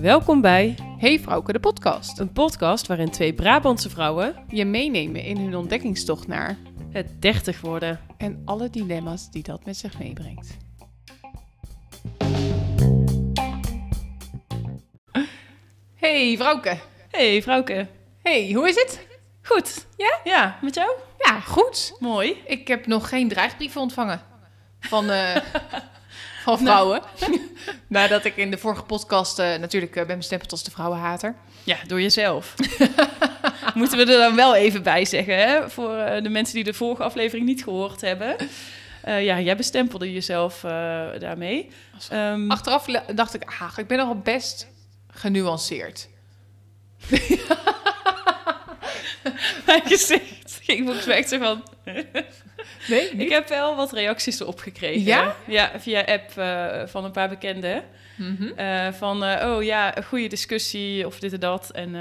Welkom bij Hey Vrouwke, de podcast. een podcast waarin twee Brabantse vrouwen Je meenemen in hun ontdekkingstocht naar het 30 worden. en alle dilemma's die dat met zich meebrengt. Hey Vrouwke. Hey vrouwke. Hey, hoe is het? Goed. Ja? Ja, met jou? Ja, goed. Mooi. Ik heb nog geen dreigbrieven ontvangen van, eh, van vrouwen. Nadat ik in de vorige podcast eh, natuurlijk eh, ben bestempeld als de vrouwenhater. Ja, door jezelf. Moeten we er dan wel even bij zeggen, hè? Voor eh, de mensen die de vorige aflevering niet gehoord hebben. Ja, jij bestempelde jezelf daarmee. Ehm, Achteraf dacht ik, ah, ik ben nogal best genuanceerd. mijn gezicht ging volgens mij echt zo van... Nee, Ik heb wel wat reacties erop gekregen. Ja? Ja, via app eh, van een paar bekenden. Mhm. Eh, van, eh, oh ja, een goede discussie of dit en dat. En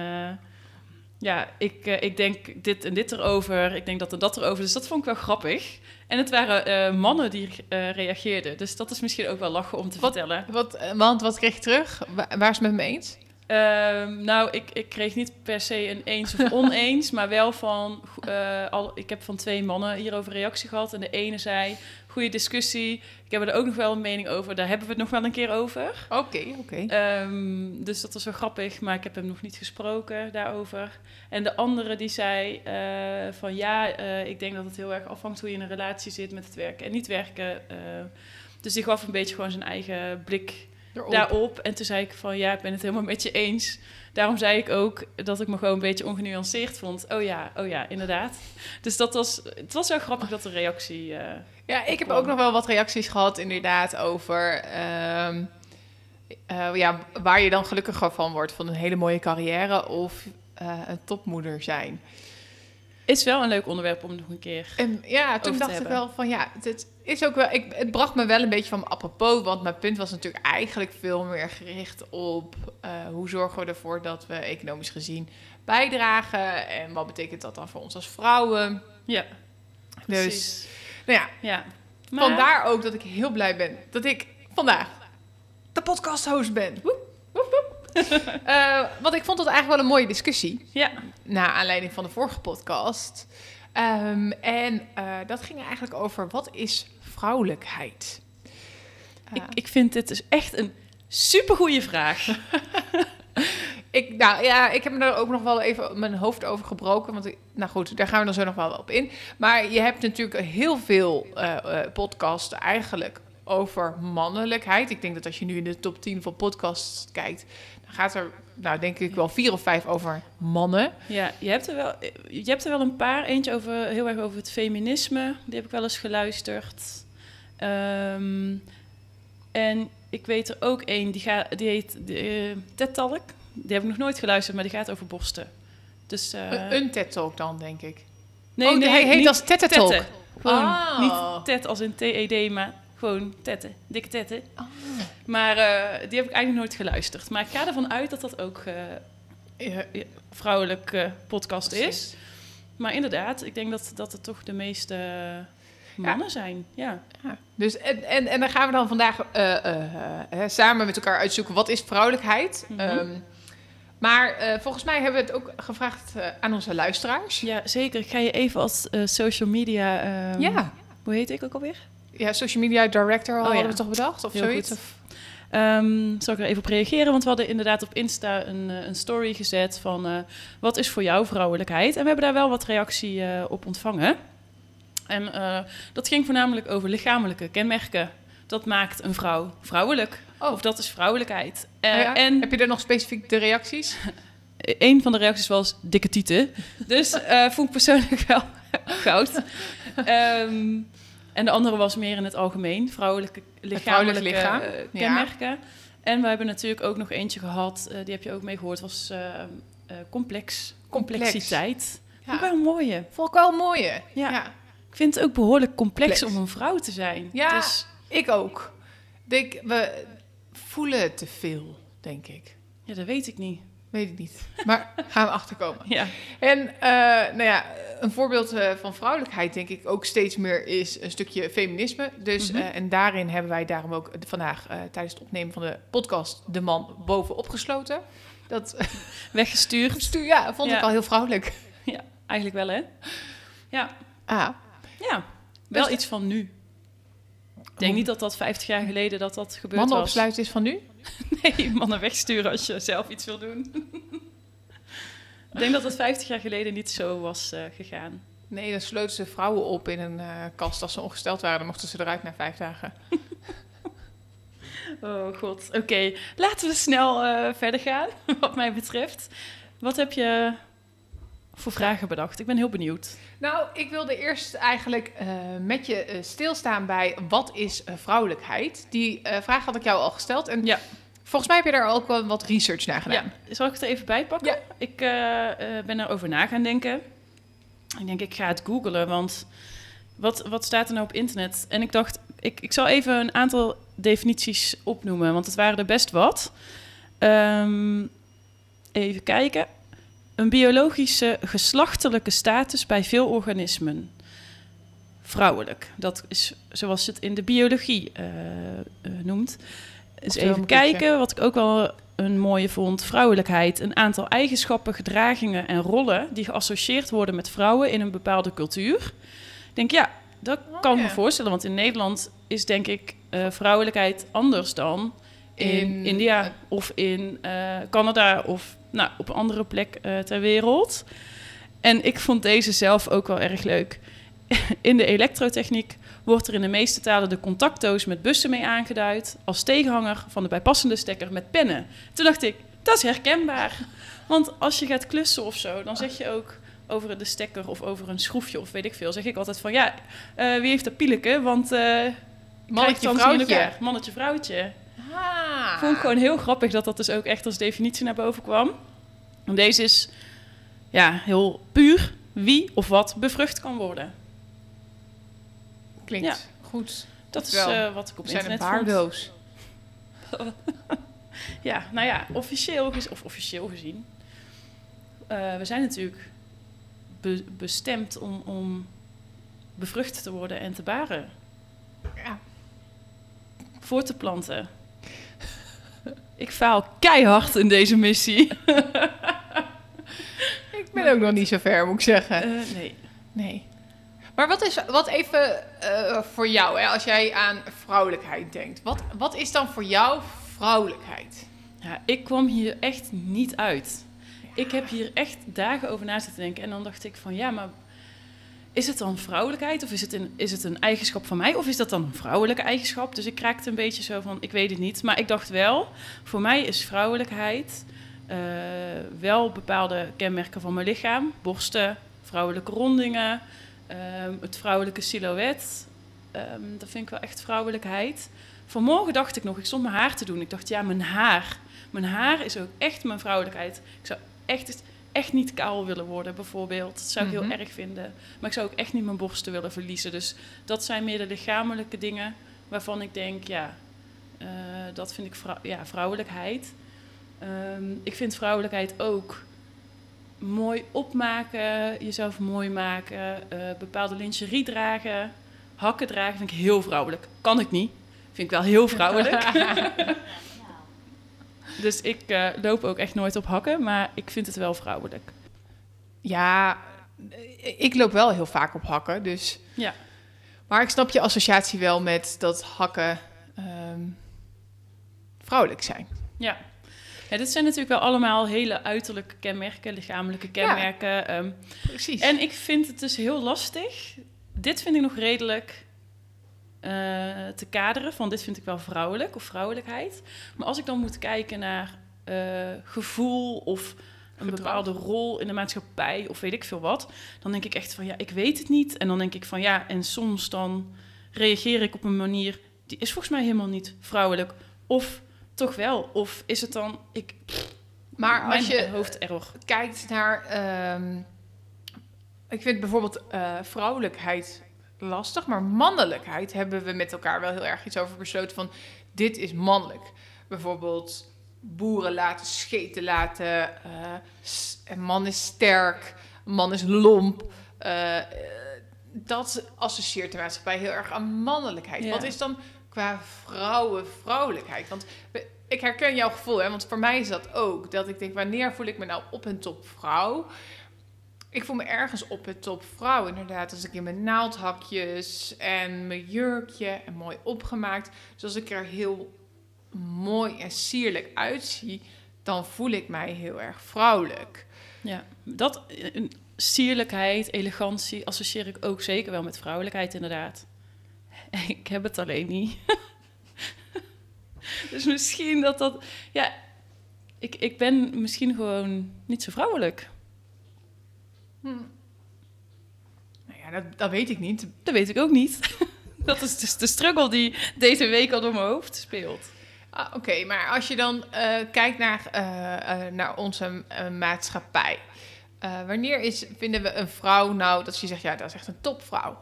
ja, ik, ik denk dit en dit erover. Ik denk dat en dat erover. Dus dat vond ik wel grappig. En het waren mannen die reageerden. Dus dat is misschien ook wel lachen om te Wat- vertellen. Wat, want wat kreeg je terug? Wa- Waar is het met me eens? Ehm, nou, ik, ik kreeg niet per se een eens of oneens, maar wel van... eh, al, ik heb van twee mannen hierover reactie gehad. En de ene zei, goede discussie. Ik heb er ook nog wel een mening over. Daar hebben we het nog wel een keer over. Oké, oké. Ehm, dus dat was wel grappig, maar ik heb hem nog niet gesproken daarover. En de andere die zei eh, van ja, eh, ik denk dat het heel erg afhangt hoe je in een relatie zit met het werken en niet werken. dus die gaf een beetje gewoon zijn eigen blik Daarop. En toen zei ik van ja, ik ben het helemaal met je eens. Daarom zei ik ook dat ik me gewoon een beetje ongenuanceerd vond. Oh ja, oh ja, inderdaad. Dus dat was, het was wel grappig dat de reactie... eh, Ja, ik heb kwam. ook nog wel wat reacties gehad, inderdaad, over ehm, eh, ja, waar je dan gelukkiger van wordt. Van een hele mooie carrière of eh, een topmoeder zijn. Is wel een leuk onderwerp om nog een keer... En ja, toen dacht ik wel van ja, het is ook wel. Ik, het bracht me wel een beetje van me apropos, want mijn punt was natuurlijk eigenlijk veel meer gericht op eh, hoe zorgen we ervoor dat we economisch gezien bijdragen en wat betekent dat dan voor ons als vrouwen. Ja, Dus, precies. nou ja, Ja. Maar- vandaar ook dat ik heel blij ben dat ik vandaag de podcast-host ben. Woep, woep, woep. Eh, want ik vond het eigenlijk wel een mooie discussie. Ja, naar aanleiding van de vorige podcast. Ehm, en eh, dat ging eigenlijk over wat is vrouwelijkheid? ik, ik vind dit dus echt een supergoeie vraag. Ik, nou ja, ik heb me er ook nog wel even mijn hoofd over gebroken. Want ik, nou goed, daar gaan we dan zo nog wel op in. Maar je hebt natuurlijk heel veel eh, podcasts eigenlijk over mannelijkheid. Ik denk dat als je nu in de top 10 van podcasts kijkt, gaat er, nou denk ik wel vier of vijf over mannen. Ja, je hebt, er wel, je hebt er wel een paar. Eentje over, heel erg over het feminisme. Die heb ik wel eens geluisterd. Ehm, en ik weet er ook één, die, gaat, die heet de, uh, TED Talk. Die heb ik nog nooit geluisterd, maar die gaat over borsten. Dus, eh, Een- een TED-talk dan, denk ik. nee, oh, die heet niet als TED Talk. Gewoon Oh. niet TED als in TED, maar gewoon tetten. Dikke tetten. Maar eh, die heb ik eigenlijk nooit geluisterd. Maar ik ga ervan uit dat dat ook eh, Ja, vrouwelijke podcast is. Maar inderdaad, ik denk dat, dat het toch de meeste mannen zijn. Ja. Ja, dus en, en, en dan gaan we dan vandaag eh, eh, eh, samen met elkaar uitzoeken wat is vrouwelijkheid. Ehm, maar eh, volgens mij hebben we het ook gevraagd eh, aan onze luisteraars. ja, zeker. Ik ga je even als eh, social media... ehm, Ja. Hoe heet ik ook alweer? Ja, social media director Oh, hadden ja. we toch bedacht of Heel zoiets? goed. Of, Ehm, zal ik er even op reageren? Want we hadden inderdaad op Insta een, eh, een story gezet van... eh, wat is voor jou vrouwelijkheid? En we hebben daar wel wat reactie eh, op ontvangen. En dat ging voornamelijk over lichamelijke kenmerken. Dat maakt een vrouw vrouwelijk. Oh. Of dat is vrouwelijkheid. Ah ja? En Heb je er nog specifiek de reacties? een van de reacties was dikke tieten. Dus eh vond ik persoonlijk wel goud. Ehm, en de andere was meer in het algemeen. Vrouwelijke lichamelijke lichaam, eh, ja. kenmerken. En we hebben natuurlijk ook nog eentje gehad. eh, die heb je ook mee gehoord. was eh, complex. Complex. Complexiteit. Vond ik Ja. wel een mooie. Vond ik wel een mooie. Ja. ja. Ik vind het ook behoorlijk complex Complex. om een vrouw te zijn. Ja. Dus, Ik ook. Denk, we voelen te veel, denk ik. ja, dat weet ik niet. Weet ik niet. Maar gaan we achterkomen. Ja. En uh, nou ja, een voorbeeld uh, van vrouwelijkheid denk ik ook steeds meer is een stukje feminisme. Dus, mm -hmm. uh, en daarin hebben wij daarom ook vandaag tijdens het opnemen van de podcast de man bovenop gesloten. Dat weggestuurd. Stuur, ja, vond ja. ik al heel vrouwelijk. Ja, eigenlijk wel hè. Ja. Ah. Ja, wel dus iets van nu. Ik denk niet dat dat 50 jaar geleden dat dat gebeurd Mannen was. opsluiten is van nu? nee, mannen wegsturen als je zelf iets wil doen. ik denk dat dat 50 jaar geleden niet zo was uh, gegaan. Nee, dan sloten ze vrouwen op in een uh, kast als ze ongesteld waren. Dan mochten ze eruit na vijf dagen. oh god, oké. Okay. Laten we snel uh, verder gaan, wat mij betreft. Wat heb je voor vragen bedacht? Ik ben heel benieuwd. Nou, ik wilde eerst eigenlijk uh, met je uh, stilstaan bij wat is uh, vrouwelijkheid. Die vraag had ik jou al gesteld. En ja. volgens mij heb je daar ook wel wat research naar gedaan. Ja. Zal ik het er even bij pakken? Ja. Ik ben erover na gaan denken. Ik denk, ik ga het googlen, want wat, wat staat er nou op internet? En ik dacht, ik, ik zal even een aantal definities opnoemen, want het waren er best wat. Um, even kijken een biologische geslachtelijke status bij veel organismen. Vrouwelijk. Dat is zoals het in de biologie uh, uh, noemt. Dus even kijken, wat ik ook wel een mooie vond. Vrouwelijkheid. Een aantal eigenschappen, gedragingen en rollen... die geassocieerd worden met vrouwen in een bepaalde cultuur. Ik denk, ja, dat oh, kan ik ja. me voorstellen. Want in Nederland is denk ik uh, vrouwelijkheid anders dan... In, in India of in Canada of nou, op een andere plek uh, ter wereld. En ik vond deze zelf ook wel erg leuk. In de elektrotechniek wordt er in de meeste talen de contactdoos met bussen mee aangeduid als tegenhanger van de bijpassende stekker met pennen. Toen dacht ik, dat is herkenbaar. Want als je gaat klussen of zo, dan zeg je ook over de stekker of over een schroefje of weet ik veel, zeg ik altijd van ja, uh, wie heeft dat pieleke? Want uh, mannetje vrouwtje. Mannetje vrouwtje. Ah. Vond ik gewoon heel grappig dat dat dus ook echt als definitie naar boven kwam. Deze is ja, heel puur wie of wat bevrucht kan worden. Klinkt Ja. goed. Dat is uh, wat ik op zijn een internet vond. baardoos. Ja, nou ja, officieel, of officieel gezien. eh, we zijn natuurlijk be- bestemd om, om bevrucht te worden en te baren. Ja. Voor te planten. Ik faal keihard in deze missie. Ik ben ook nog niet zo ver, moet ik zeggen. Eh, nee. Nee. Maar wat is, wat even eh, voor jou, hè, als jij aan vrouwelijkheid denkt. Wat, wat is dan voor jou vrouwelijkheid? Ja, ik kwam hier echt niet uit. Ik heb hier echt dagen over na zitten denken. En dan dacht ik van, ja, maar is het dan vrouwelijkheid? Of is het, een, is het een eigenschap van mij? Of is dat dan een vrouwelijke eigenschap? Dus ik raakte een beetje zo van, ik weet het niet. Maar ik dacht wel, voor mij is vrouwelijkheid eh, wel bepaalde kenmerken van mijn lichaam. Borsten, vrouwelijke rondingen, ehm, het vrouwelijke silhouet. Ehm, dat vind ik wel echt vrouwelijkheid. Vanmorgen dacht ik nog, ik stond mijn haar te doen. Ik dacht, ja, mijn haar. Mijn haar is ook echt mijn vrouwelijkheid. Ik zou echt, echt niet kaal willen worden, bijvoorbeeld. Dat zou ik Mhm. heel erg vinden. Maar ik zou ook echt niet mijn borsten willen verliezen. Dus dat zijn meer de lichamelijke dingen waarvan ik denk, ja, eh, dat vind ik vrou- ja, vrouwelijkheid. Ehm, ik vind vrouwelijkheid ook mooi opmaken, jezelf mooi maken, eh, bepaalde lingerie dragen, hakken dragen, vind ik heel vrouwelijk. Kan ik niet. Vind ik wel heel vrouwelijk. dus ik eh, loop ook echt nooit op hakken, maar ik vind het wel vrouwelijk. Ja, ik loop wel heel vaak op hakken, dus... Ja. Maar ik snap je associatie wel met dat hakken ehm, vrouwelijk zijn. Ja. ja, dit zijn natuurlijk wel allemaal hele uiterlijke kenmerken, lichamelijke kenmerken. ehm, Precies. En ik vind het dus heel lastig. Dit vind ik nog redelijk eh, te kaderen. Van dit vind ik wel vrouwelijk of vrouwelijkheid. Maar als ik dan moet kijken naar eh, gevoel of een Gedrag. bepaalde rol in de maatschappij of weet ik veel wat, dan denk ik echt van ja, ik weet het niet. En dan denk ik van ja, en soms dan reageer ik op een manier die is volgens mij helemaal niet vrouwelijk. Of toch wel. Of is het dan ik maar mijn als je hoofderror. kijkt naar... ehm, ik vind bijvoorbeeld eh, vrouwelijkheid lastig, maar mannelijkheid hebben we met elkaar wel heel erg iets over besloten van dit is mannelijk. Bijvoorbeeld boeren laten scheten laten. s- een man is sterk, een man is lomp. Eh, dat associeert de maatschappij heel erg aan mannelijkheid. Ja. Wat is dan qua vrouwen vrouwelijkheid? Want we- ik herken jouw gevoel, hè? want voor mij is dat ook. Dat ik denk, wanneer voel ik me nou op en top vrouw? Ik voel me ergens op en top vrouw, inderdaad. Als ik in mijn naaldhakjes en mijn jurkje en mooi opgemaakt. Dus als ik er heel mooi en sierlijk uitzie, dan voel ik mij heel erg vrouwelijk. Ja, dat eh, sierlijkheid, elegantie associeer ik ook zeker wel met vrouwelijkheid, inderdaad. Ik heb het alleen niet. dus misschien dat dat. Ja, ik, ik ben misschien gewoon niet zo vrouwelijk. Hm. Nou ja, dat, dat weet ik niet. Dat weet ik ook niet. dat is dus de struggle die deze week al door mijn hoofd speelt. Ah, Oké, maar als je dan eh, kijkt naar, eh, eh, naar onze maatschappij. wanneer is, vinden we een vrouw nou dat je zegt, ja, dat is echt een topvrouw?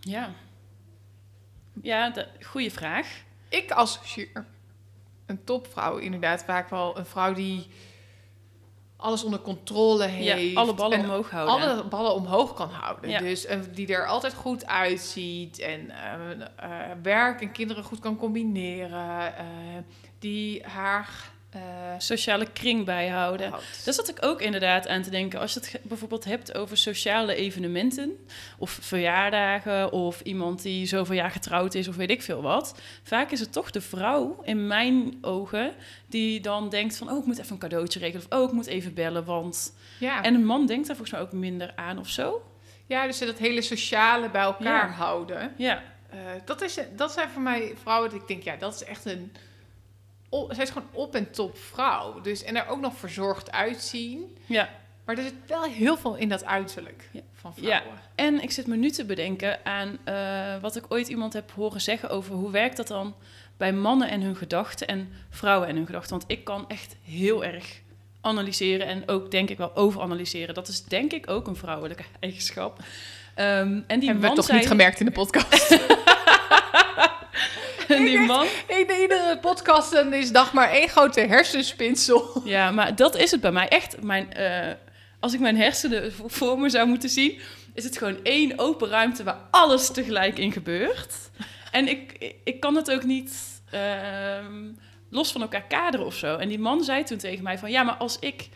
Ja. Ja, de, goede vraag. Ik associeer een topvrouw inderdaad vaak wel een vrouw die alles onder controle heeft. Ja, alle ballen en omhoog houden. alle ballen omhoog kan houden. Ja. Dus die er altijd goed uitziet en eh, eh, werk en kinderen goed kan combineren. eh, die haar eh, Sociale kring bijhouden. houdt. Daar zat ik ook inderdaad aan te denken. Als je het bijvoorbeeld hebt over sociale evenementen, of verjaardagen, of iemand die zoveel jaar getrouwd is, of weet ik veel wat. Vaak is het toch de vrouw, in mijn ogen, die dan denkt van, oh, ik moet even een cadeautje regelen, of oh, ik moet even bellen, want... Ja. En een man denkt daar volgens mij ook minder aan of zo. ja, dus dat hele sociale bij elkaar Ja. houden. Ja, Eh, dat, is, dat zijn voor mij vrouwen dat ik denk, ja, dat is echt een... o- zij is gewoon op en top vrouw. Dus, en er ook nog verzorgd uitzien. ja. Maar er zit wel heel veel in dat uiterlijk Ja. van vrouwen. En ik zit me nu te bedenken aan eh, wat ik ooit iemand heb horen zeggen over hoe werkt dat dan bij mannen en hun gedachten en vrouwen en hun gedachten. Want ik kan echt heel erg analyseren en ook denk ik wel overanalyseren. Dat is denk ik ook een vrouwelijke eigenschap. Ehm, en die Hebben we man toch zei, niet gemerkt in de podcast. en die man, in iedere podcast is dag maar één grote hersenspinsel. ja, maar dat is het bij mij echt. Mijn, eh, als ik mijn hersenen voor- me zou moeten zien, is het gewoon één open ruimte waar alles tegelijk in gebeurt. En ik, ik kan het ook niet ehm, los van elkaar kaderen of zo. En die man zei toen tegen mij van... ja, maar als ik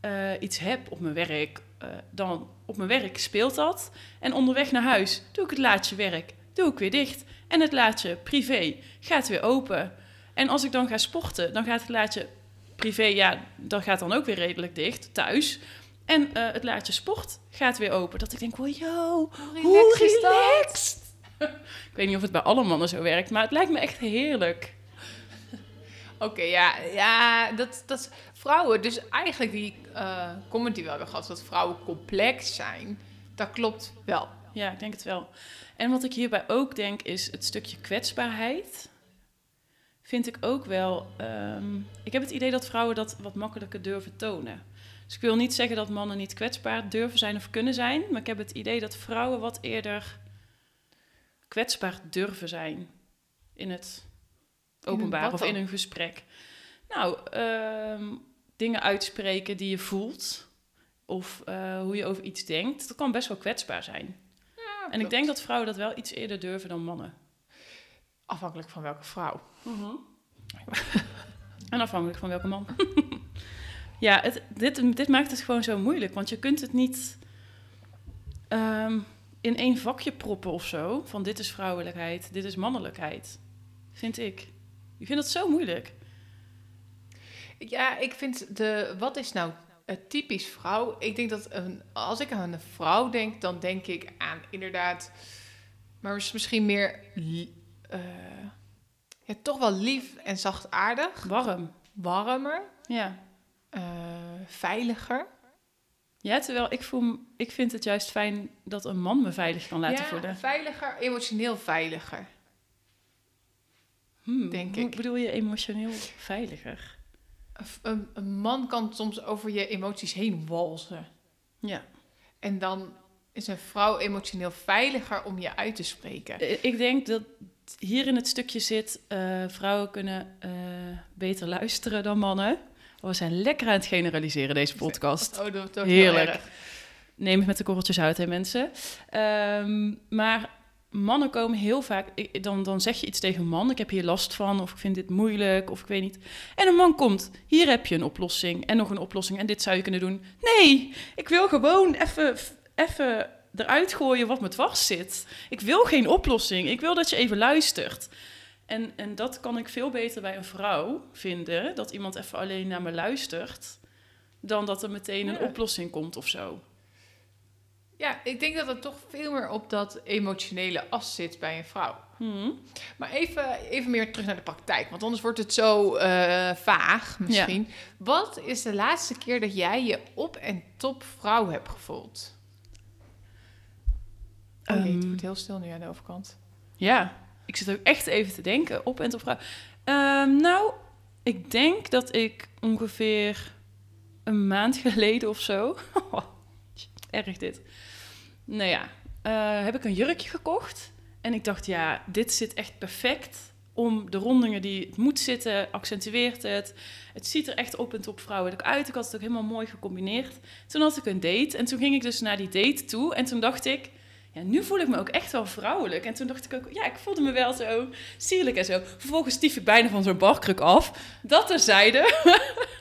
eh, iets heb op mijn werk... eh, dan op mijn werk speelt dat. En onderweg naar huis doe ik het laadje werk. Doe ik weer dicht. En het laadje privé gaat weer open. En als ik dan ga sporten, dan gaat het laadje privé... ja, dat gaat dan ook weer redelijk dicht, thuis... En eh, het laadje sport gaat weer open. Dat ik denk, wow, yo, hoe relaxed. ik weet niet of het bij alle mannen zo werkt, maar het lijkt me echt heerlijk. Oké, ja, ja dat, dat vrouwen, dus eigenlijk die eh comment die we hebben gehad, dat vrouwen complex zijn, dat klopt wel. Ja, ik denk het wel. En wat ik hierbij ook denk, is het stukje kwetsbaarheid. Vind ik ook wel. ehm, ik heb het idee dat vrouwen dat wat makkelijker durven tonen. Dus ik wil niet zeggen dat mannen niet kwetsbaar durven zijn of kunnen zijn. Maar ik heb het idee dat vrouwen wat eerder kwetsbaar durven zijn in het openbaar of in een gesprek. Nou, ehm, dingen uitspreken die je voelt. Of eh, hoe je over iets denkt. Dat kan best wel kwetsbaar zijn. En ik denk dat vrouwen dat wel iets eerder durven dan mannen. Afhankelijk van welke vrouw. En afhankelijk van welke man. ja, het, dit, dit maakt het gewoon zo moeilijk. Want je kunt het niet ehm, in één vakje proppen of zo. Van dit is vrouwelijkheid, dit is mannelijkheid. Vind ik. Ik vind dat zo moeilijk. Ja, ik vind de, wat is nou typisch vrouw? Ik denk dat een, als ik aan een vrouw denk, dan denk ik aan inderdaad, maar is misschien meer, eh, ja, toch wel lief en zachtaardig, Warm. warmer, Ja. eh, veiliger. Ja, terwijl ik, voel, ik vind het juist fijn dat een man me veilig kan laten ja, voelen. veiliger, emotioneel veiliger. Hmm, denk hoe ik. bedoel je emotioneel veiliger? Een, man kan soms over je emoties heen walsen. Ja. En dan is een vrouw emotioneel veiliger om je uit te spreken. Eh, Ik denk dat hier in het stukje zit, eh, vrouwen kunnen eh, beter luisteren dan mannen. Oh, we zijn lekker aan het generaliseren deze podcast. Oh, dat, Heerlijk. Heel erg. Neem het met de korreltjes uit, hè mensen. Ehm, maar mannen komen heel vaak... Dan, dan zeg je iets tegen een man. Ik heb hier last van, of ik vind dit moeilijk, of ik weet niet. En een man komt, hier heb je een oplossing. En nog een oplossing, en dit zou je kunnen doen. Nee, ik wil gewoon even... even eruit gooien wat me dwars zit. Ik wil geen oplossing. Ik wil dat je even luistert. En, en dat kan ik veel beter bij een vrouw vinden. Dat iemand even alleen naar me luistert. Dan dat er meteen een Ja. oplossing komt of zo. Ja, ik denk dat het toch veel meer op dat emotionele as zit bij een vrouw. Hm. Maar even, even meer terug naar de praktijk, want anders wordt het zo eh, vaag misschien. Wat is de laatste keer dat jij je op- en top vrouw hebt gevoeld? Oh nee, het Ehm, wordt heel stil nu aan de overkant. Ja, ik zit ook echt even te denken op en top vrouw. Ehm, nou, ik denk dat ik ongeveer een maand geleden of zo. Erg dit. Nou ja, eh, heb ik een jurkje gekocht. En ik dacht, ja, dit zit echt perfect om de rondingen die het moet zitten, accentueert het. Het ziet er echt op en top vrouwelijk uit. Ik had het ook helemaal mooi gecombineerd. Toen had ik een date en toen ging ik dus naar die date toe. En toen dacht ik, ja, nu voel ik me ook echt wel vrouwelijk. En toen dacht ik ook, ja, ik voelde me wel zo sierlijk en zo. Vervolgens stief ik bijna van zo'n barkruk af. Dat terzijde.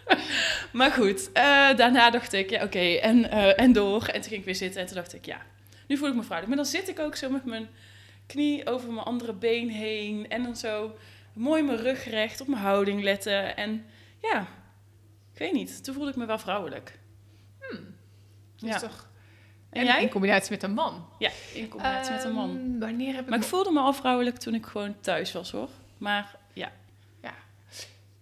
maar goed, eh, daarna dacht ik, ja, oké, en, eh, en door. En toen ging ik weer zitten en toen dacht ik, ja, nu voel ik me vrouwelijk. Maar dan zit ik ook zo met mijn knie over mijn andere been heen. En dan zo mooi mijn rug recht, op mijn houding letten. En ja, ik weet niet, toen voelde ik me wel vrouwelijk. Dus Ja. toch... En En jij? in combinatie met een man. Ja, in combinatie met een man. Ehm, Wanneer heb ik Maar ik voelde me al vrouwelijk toen ik gewoon thuis was, hoor. Maar ja,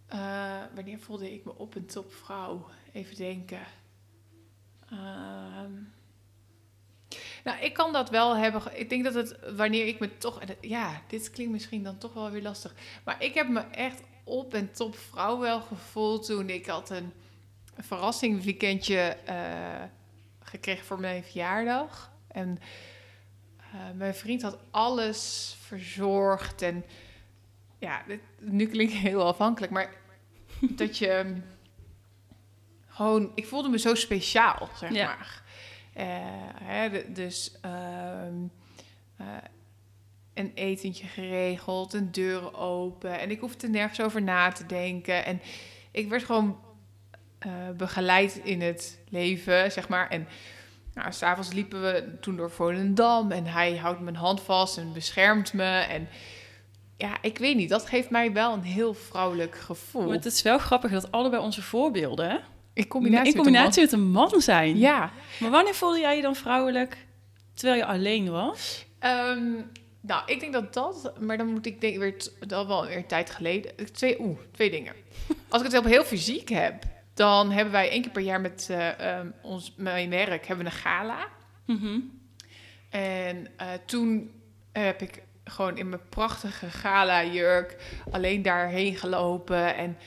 Eh, wanneer voelde ik me op en top vrouw? Even denken. Ehm, nou, ik kan dat wel hebben. Ik denk dat het wanneer ik me toch. Ja, dit klinkt misschien dan toch wel weer lastig. Maar ik heb me echt op en top vrouw wel gevoeld toen ik had een, een verrassingweekendje eh gekregen voor mijn verjaardag. En eh, mijn vriend had alles verzorgd. En ja, dit, nu klinkt het heel afhankelijk, maar dat je ehm, gewoon, ik voelde me zo speciaal, zeg Ja. maar. Eh, hè, dus ehm, eh, een etentje geregeld, een deur open en ik hoefde nergens over na te denken. En ik werd gewoon eh, begeleid in het leven, zeg maar. En nou, s'avonds liepen we toen door Volendam en hij houdt mijn hand vast en beschermt me. En ja, ik weet niet, dat geeft mij wel een heel vrouwelijk gevoel. maar het is wel grappig dat allebei onze voorbeelden hè, in combinatie, in combinatie met een man zijn. Ja, Maar wanneer voelde jij je dan vrouwelijk terwijl je alleen was? Ehm, nou, ik denk dat dat, maar dan moet ik denk weer dat wel weer een tijd geleden. Twee, oeh, twee dingen. Als ik het op heel fysiek heb, dan hebben wij één keer per jaar met eh, ehm, ons mijn werk hebben we een gala. Mhm. En eh, toen heb ik gewoon in mijn prachtige gala jurk alleen daarheen gelopen en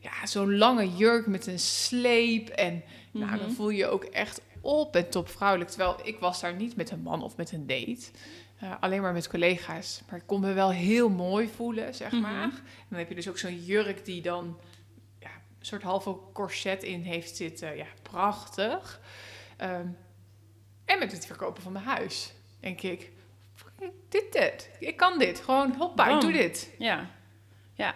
ja, zo'n lange jurk met een sleep en nou, dan Mhm. voel je je ook echt op en top vrouwelijk. Terwijl ik was daar niet met een man of met een date. Eh, alleen maar met collega's. Maar ik kon me wel heel mooi voelen, zeg Mhm. maar. En dan heb je dus ook zo'n jurk die dan soort halve corset in heeft zitten. Ja, prachtig. Ehm, en met het verkopen van mijn huis, denk ik. Dit, dit. Ik kan dit. Gewoon, hoppa, ik doe dit. Ja, ja.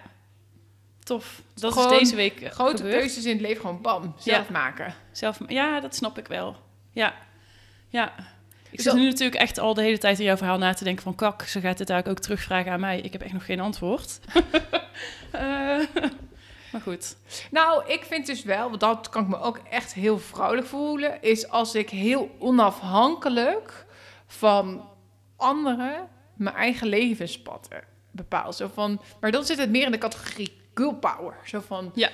Tof. Dat Gewoon is deze week eh, Grote gebeurd. keuzes in het leven gewoon bam, zelf maken. Zelf, ja, dat snap ik wel. Ja, ja. Ik zit nu natuurlijk echt al de hele tijd in jouw verhaal na te denken van... kak, ze gaat dit eigenlijk ook terugvragen aan mij. Ik heb echt nog geen antwoord. Eh, maar goed. Nou, ik vind dus wel, want dat kan ik me ook echt heel vrouwelijk voelen, is als ik heel onafhankelijk van anderen mijn eigen levenspad eh, bepaal. Zo van, maar dan zit het meer in de categorie girl power. Zo van, Ja.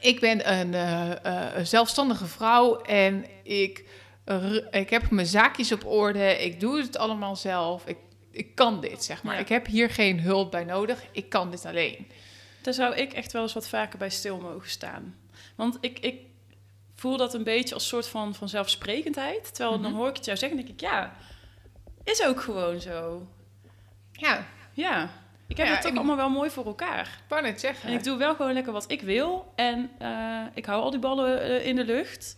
ik ben een, eh, eh, zelfstandige vrouw en ik, r- ik heb mijn zaakjes op orde. Ik doe het allemaal zelf. Ik, ik kan dit, zeg maar. Ja. Ik heb hier geen hulp bij nodig. Ik kan dit alleen. Daar zou ik echt wel eens wat vaker bij stil mogen staan. Want ik, ik voel dat een beetje als soort van, van zelfsprekendheid. Terwijl dan Mhm. hoor ik het jou zeggen en denk ik... ja, is ook gewoon zo. Ja, Ja, Ik heb Ja, het toch ik- allemaal wel mooi voor elkaar. Ik net zeggen. En ik doe wel gewoon lekker wat ik wil. En eh, ik hou al die ballen eh, in de lucht.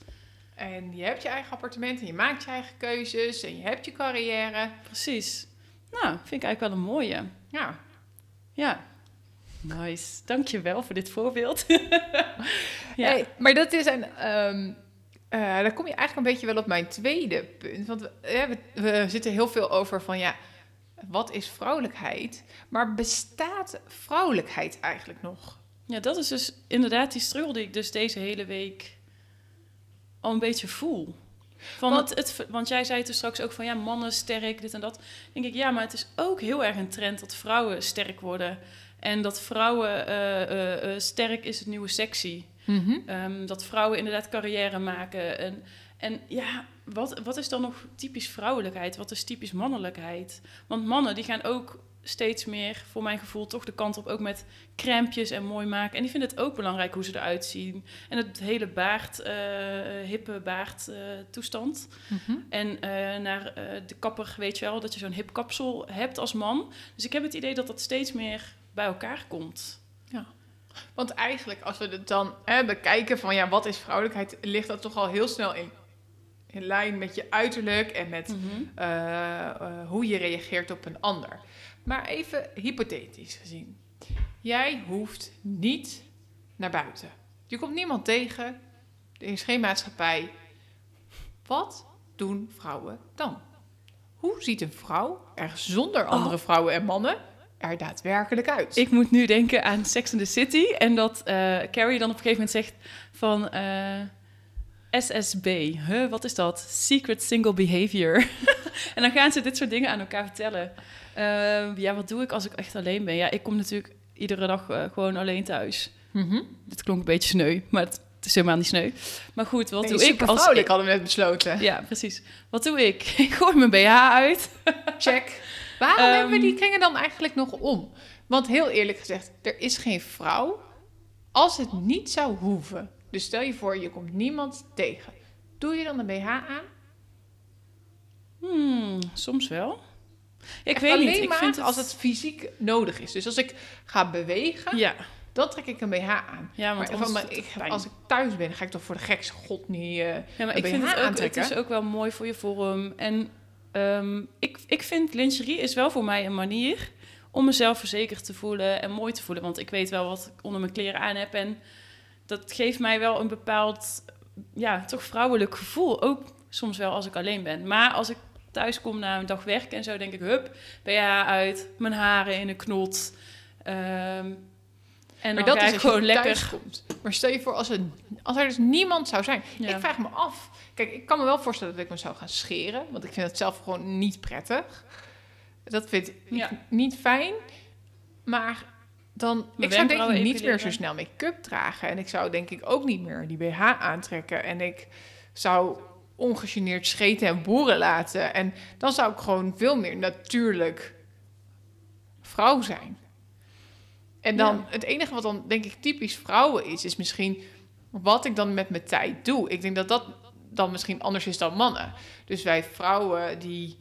En je hebt je eigen appartement en je maakt je eigen keuzes en je hebt je carrière. Precies. Nou, vind ik eigenlijk wel een mooie. Ja, Ja. Nice. Dankjewel voor dit voorbeeld. ja. Hey, maar dat is een. eh, daar kom je eigenlijk een beetje wel op mijn tweede punt. Want we, we, we zitten heel veel over van ja, wat is vrouwelijkheid? Maar bestaat vrouwelijkheid eigenlijk nog? ja, dat is dus inderdaad die struggle die ik dus deze hele week al een beetje voel. Van Want- het, het, want jij zei toen straks ook van ja, mannen sterk, dit en dat. Dan denk ik, ja, maar het is ook heel erg een trend dat vrouwen sterk worden. En dat vrouwen eh, eh, eh, sterk is het nieuwe sexy. Ehm, dat vrouwen inderdaad carrière maken. En, en ja, wat, wat is dan nog typisch vrouwelijkheid? Wat is typisch mannelijkheid? Want mannen die gaan ook steeds meer, voor mijn gevoel, toch de kant op ook met crèmpjes en mooi maken. En die vinden het ook belangrijk hoe ze eruit zien. En het hele baard, eh, hippe baard eh, toestand. En eh, naar de kapper, weet je wel, dat je zo'n hip kapsel hebt als man. Dus ik heb het idee dat dat steeds meer bij elkaar komt. Want eigenlijk, als we het dan bekijken van ja, wat is vrouwelijkheid, ligt dat toch al heel snel in, in lijn met je uiterlijk en met Mhm. hoe je reageert op een ander. Maar even hypothetisch gezien. Jij hoeft niet naar buiten. Je komt niemand tegen. Er is geen maatschappij. Wat doen vrouwen dan? Hoe ziet een vrouw er zonder andere vrouwen en mannen er daadwerkelijk uit? Ik moet nu denken aan Sex in the City. En dat eh, Carrie dan op een gegeven moment zegt van... eh, SSB, huh, wat is dat? Secret Single Behavior. en dan gaan ze dit soort dingen aan elkaar vertellen. Eh, ja, wat doe ik als ik echt alleen ben? Ja, ik kom natuurlijk iedere dag eh, gewoon alleen thuis. Mhm. Dit klonk een beetje sneu, maar het, het is helemaal niet sneu. Maar goed, wat Nee, doe ik als... vrouwelijk hadden we net besloten. Ja, precies. Wat doe ik? Ik gooi mijn BH uit. Check. Waarom Ehm, hebben we die kringen dan eigenlijk nog om? Want heel eerlijk gezegd, er is geen vrouw als het niet zou hoeven. Dus stel je voor, je komt niemand tegen. Doe je dan een BH aan? Hmm, soms wel. Ik Echt weet alleen niet. Ik maar vind het... als het fysiek nodig is. Dus als ik ga bewegen, Ja, dan trek ik een BH aan. ja want Maar, het ik, als ik thuis ben, ga ik toch voor de gekste god niet... eh, Ja, maar een ik vind BH het ook, het aantrekken. is ook wel mooi voor je vorm. En ehm, ik, ik vind lingerie is wel voor mij een manier om mezelf verzekerd te voelen en mooi te voelen. Want ik weet wel wat ik onder mijn kleren aan heb. En dat geeft mij wel een bepaald, ja, toch vrouwelijk gevoel. Ook soms wel als ik alleen ben. Maar als ik thuis kom na een dag werken en zo, denk ik, hup, BH uit, mijn haren in een knot. Ehm, en maar dan dat is gewoon lekker... komt. Maar stel je voor, als er, als er dus niemand zou zijn. Ja. Ik vraag me af. Kijk, ik kan me wel voorstellen dat ik me zou gaan scheren. Want ik vind het zelf gewoon niet prettig. Dat vind ik Ja. niet fijn. Maar dan... Mijn ik zou denk ik niet meer zo snel make-up dragen. En ik zou denk ik ook niet meer die BH aantrekken. En ik zou ongegeneerd scheten en boeren laten. En dan zou ik gewoon veel meer natuurlijk vrouw zijn. En dan Ja. het enige wat dan denk ik typisch vrouwen is, is misschien wat ik dan met mijn tijd doe. Ik denk dat dat dan misschien anders is dan mannen. Dus wij vrouwen die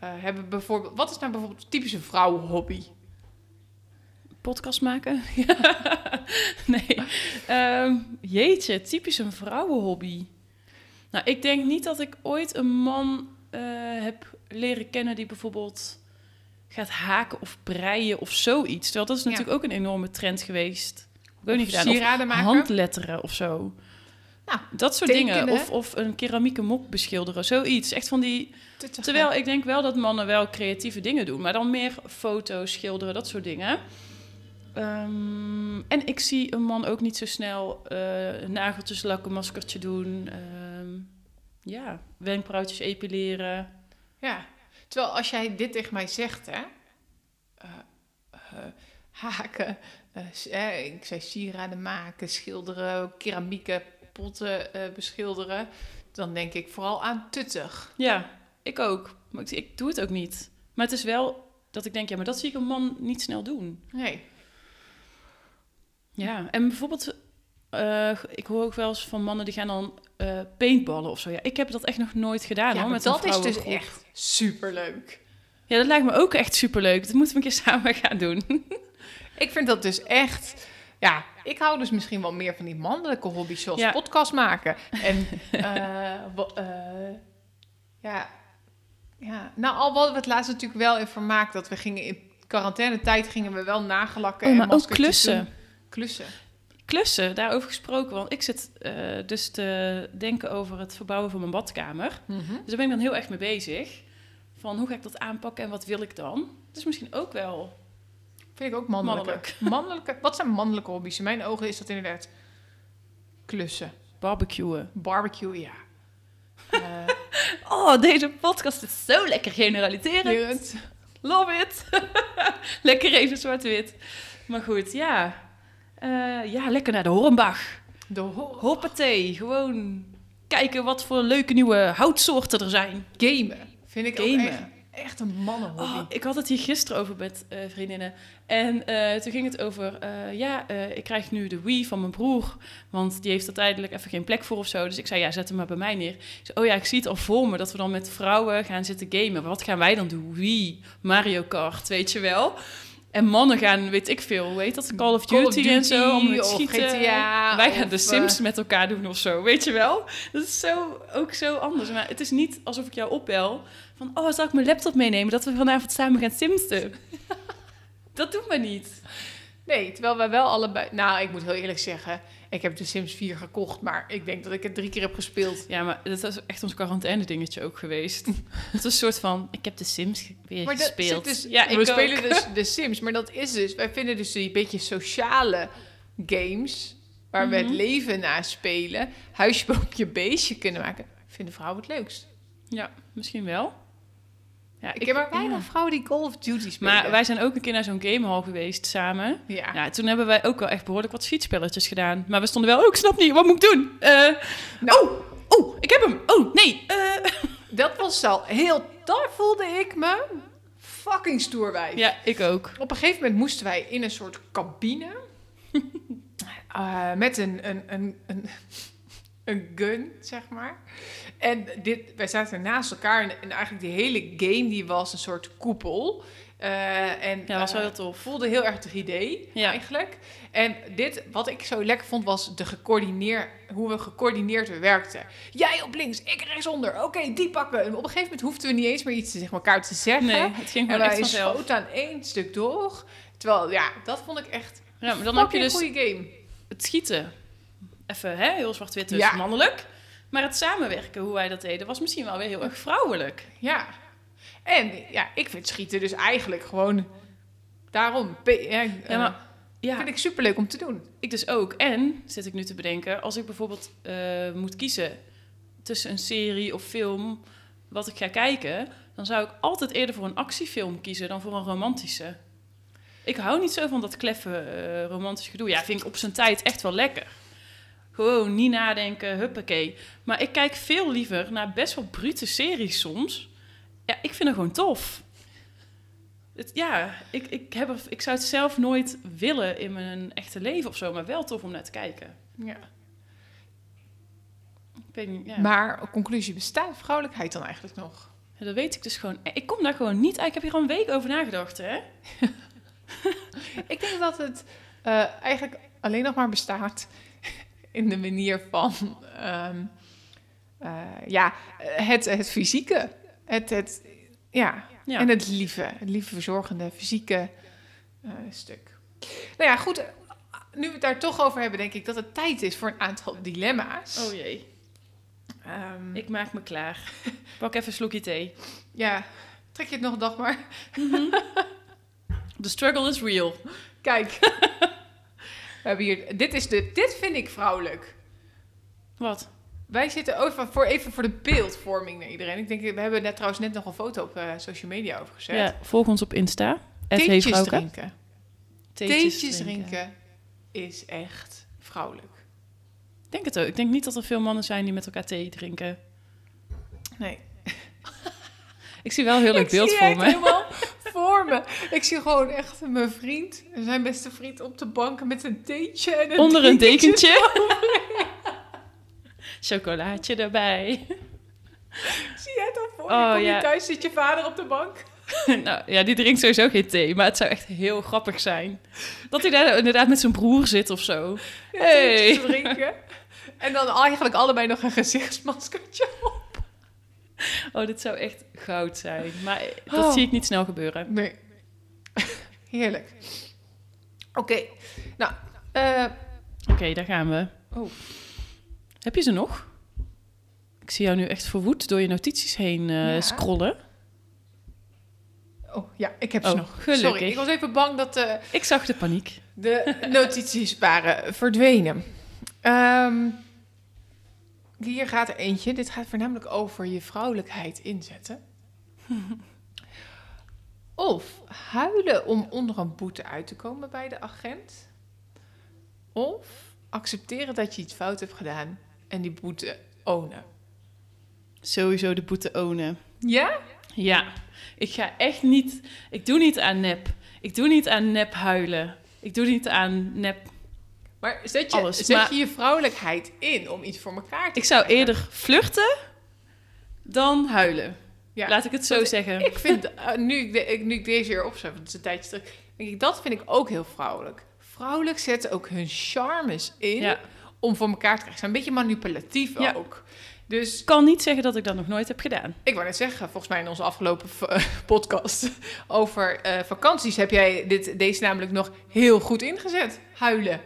eh, hebben bijvoorbeeld, wat is nou bijvoorbeeld een typische vrouwenhobby? podcast maken? nee. Ehm, jeetje, typisch een vrouwenhobby. Nou, ik denk niet dat ik ooit een man eh, heb leren kennen die bijvoorbeeld gaat haken of breien of zoiets. Terwijl dat is Ja. natuurlijk ook een enorme trend geweest. Ik weet niet gedaan. Of maken? handletteren of zo. Nou, dat soort tekenen. dingen. Of, of een keramieke mok beschilderen. Zoiets. Echt van die... Terwijl ik denk wel dat mannen wel creatieve dingen doen. Maar dan meer foto's, schilderen, dat soort dingen. Ehm, en ik zie een man ook niet zo snel eh nageltjes lakken, maskertje doen. Ehm, ja, wenkbrauwtjes epileren. Ja, terwijl als jij dit tegen mij zegt, hè, eh, eh, haken, ik zei sieraden maken, schilderen, keramieke potten beschilderen, dan denk ik vooral aan tuttig. Ja, ik ook. Maar ik, ik doe het ook niet. Maar het is wel dat ik denk, ja, maar dat zie ik een man niet snel doen. Nee. Ja, en bijvoorbeeld, eh, ik hoor ook wel eens van mannen die gaan dan eh paintballen of zo. Ja, ik heb dat echt nog nooit gedaan Ja, hoor, maar met dat is dus echt superleuk. Ja, dat lijkt me ook echt superleuk. Dat moeten we een keer samen gaan doen. Ik vind dat dus echt... Ja, ik hou dus misschien wel meer van die mannelijke hobby's, zoals Ja. podcast maken. En eh, ja, ja, nou al hadden we het laatst natuurlijk wel in vermaakt... dat we gingen in quarantainetijd gingen we wel nagelakken Oh, en maar ook klussen. doen. Klussen. Klussen, daarover gesproken. Want ik zit eh, dus te denken over het verbouwen van mijn badkamer. Mhm. Dus daar ben ik dan heel erg mee bezig. Van hoe ga ik dat aanpakken en wat wil ik dan? Dus misschien ook wel Vind ik ook mannelijke. Mannelijk. mannelijke. Wat zijn mannelijke hobby's? In mijn ogen is dat inderdaad klussen. barbecuen. Barbecue, ja. Eh, Oh, deze podcast is zo lekker generaliserend. Love it. lekker even zwart-wit. Maar goed, ja. Eh, ja, lekker naar de Hornbach. De ho- Hoppatee, gewoon kijken wat voor leuke nieuwe houtsoorten er zijn. gamen. Vind ik ook Gamen. echt, echt een mannenhobby. Oh, ik had het hier gisteren over met eh, vriendinnen. En eh, toen ging het over, ja, ik krijg nu de Wii van mijn broer. Want die heeft er tijdelijk even geen plek voor of zo. Dus ik zei, ja, zet hem maar bij mij neer. Zei, oh ja, ik zie het al voor me dat we dan met vrouwen gaan zitten gamen. Wat gaan wij dan doen? Wii, Mario Kart, weet je wel. En mannen gaan, weet ik veel, heet dat? Call of Duty, Call of Duty en zo. Om of schieten. GTA, Wij gaan of, de Sims eh, met elkaar doen of zo, weet je wel. Dat is zo, ook zo anders. Maar het is niet alsof ik jou opbel van... oh, zal ik mijn laptop meenemen dat we vanavond samen gaan simsten? dat doen we niet. Nee, terwijl wij wel allebei... Nou, ik moet heel eerlijk zeggen... Ik heb de Sims 4 gekocht, maar ik denk dat ik het drie keer heb gespeeld. Ja, maar dat is echt ons quarantaine dingetje ook geweest. het is een soort van, ik heb de Sims weer Maar dat gespeeld. dus, ja, we ook. spelen dus de Sims, maar dat is dus... Wij vinden dus die beetje sociale games... waar we het Mhm. leven na spelen... huisje, boompje, beestje kunnen maken... vinden vrouwen het leukst. Ja, misschien wel. Ja, Ik, heb maar weinig ja. vrouwen die Call of Duty spelen. Maar wij zijn ook een keer naar zo'n gamehall geweest samen. Ja. Ja, toen hebben wij ook wel echt behoorlijk wat fietsspelletjes gedaan. Maar we stonden wel, oh, ik snap niet, wat moet ik doen? Eh, Nou. Oh, oh, ik heb hem. Oh, nee. eh. Dat was al heel... Daar voelde ik me fucking stoerwijf. Ja, ik ook. Op een gegeven moment moesten wij in een soort cabine... eh, met een, een, een, een, een gun, zeg maar. En dit, wij zaten naast elkaar en, en eigenlijk die hele game die was een soort koepel. Eh, en, Ja, was wel eh, heel tof. voelde heel erg 3D Ja. eigenlijk. En dit, wat ik zo lekker vond, was de gecoördineer, hoe we gecoördineerd werkten. Jij op links, ik rechtsonder. Oké, die pakken. En op een gegeven moment hoefden we niet eens meer iets tegen elkaar te zeggen. Nee, het ging en gewoon echt vanzelf. schoten aan één stuk door. Terwijl, ja, dat vond ik echt Ja, maar dan heb je een dus goede game. het schieten. Even, hè, heel zwart-wit dus Ja. mannelijk. Maar het samenwerken, hoe wij dat deden, was misschien wel weer heel erg vrouwelijk. Ja. En ja, ik vind schieten dus eigenlijk gewoon daarom. Ja, Ja, eh, maar ja, vind ik superleuk om te doen. ik dus ook. En, zit ik nu te bedenken, als ik bijvoorbeeld eh, moet kiezen tussen een serie of film wat ik ga kijken, dan zou ik altijd eerder voor een actiefilm kiezen dan voor een romantische. Ik hou niet zo van dat kleffe eh romantisch gedoe. Ja, vind ik op zijn tijd echt wel lekker. Gewoon niet nadenken, huppakee. Maar ik kijk veel liever naar best wel brute series soms. Ja, ik vind het gewoon tof. Het, ja, ik, ik, heb er, ik zou het zelf nooit willen in mijn echte leven of zo, maar wel tof om naar te kijken. Ja. Ik weet niet, ja. Maar conclusie, bestaat vrouwelijkheid dan eigenlijk nog? Ja, dat weet ik dus gewoon. Ik kom daar gewoon niet uit. Ik heb hier al een week over nagedacht, hè? Ik denk dat het eh, eigenlijk alleen nog maar bestaat in de manier van ehm, eh, ja, het, het fysieke. Het, het, ja. Ja. En het lieve, het lieve verzorgende fysieke eh, stuk. Nou ja, goed. Nu we het daar toch over hebben, denk ik dat het tijd is voor een aantal dilemma's. Oh jee. Ehm, Ik maak me klaar. Pak even een slokje thee. Ja, trek je het nog een dag maar. The struggle is real. Kijk. we hebben hier, dit, is de, dit vind ik vrouwelijk. Wat? Wij zitten over, voor, even voor de beeldvorming naar iedereen. Ik denk, we hebben net trouwens net nog een foto op eh, social media over gezet. Ja, volg ons op Insta. Theetjes Theetjes drinken. Theetjes drinken is echt vrouwelijk. Ik denk het ook. Ik denk niet dat er veel mannen zijn die met elkaar thee drinken. Nee. Ik zie wel een heel leuk beeld voor me. helemaal me. Ik zie gewoon echt mijn vriend, zijn beste vriend, op de bank met een theetje en een Onder een dekentje. Chocolaatje erbij. Zie jij het dan voor? Oh, je? Kom je ja. thuis, zit je vader op de bank? nou ja, die drinkt sowieso geen thee, maar het zou echt heel grappig zijn. Dat hij daar inderdaad met zijn broer zit of zo. Hey. Theetjes drinken. En dan eigenlijk allebei nog een gezichtsmaskertje op. Oh, dit zou echt goud zijn. Maar dat Oh. zie ik niet snel gebeuren. Nee. Heerlijk. Oké. Nou, eh, Oké, daar gaan we. Oh. Heb je ze nog? Ik zie jou nu echt verwoed door je notities heen eh, Ja. scrollen. oh ja, ik heb ze Oh, nog. gelukkig. Sorry, ik was even bang dat eh, Ik zag de paniek. de notities waren verdwenen. Ehm, hier gaat er eentje. Dit gaat voornamelijk over je vrouwelijkheid inzetten. Of huilen om onder een boete uit te komen bij de agent. Of accepteren dat je iets fout hebt gedaan en die boete ownen. Sowieso de boete ownen. Ja? Ja, ik ga echt niet... Ik doe niet aan nep. Ik doe niet aan nep huilen. Ik doe niet aan nep... Maar zet je, Alles, zet maar- je je vrouwelijkheid in om iets voor elkaar te Ik zou krijgen? eerder vluchten dan huilen. Ja. Laat ik het zo zeggen. Ik vind, eh, nu, ik de- nu ik deze weer opzet, want het is een tijdje terug, denk ik, dat vind ik ook heel vrouwelijk. Vrouwelijk zetten ook hun charmes in Ja. om voor elkaar te krijgen. Ze zijn een beetje manipulatief Ja. ook. Dus Ik kan niet zeggen dat ik dat nog nooit heb gedaan. ik wou net zeggen, volgens mij in onze afgelopen v- podcast over eh, vakanties heb jij dit, deze namelijk nog heel goed ingezet. Huilen.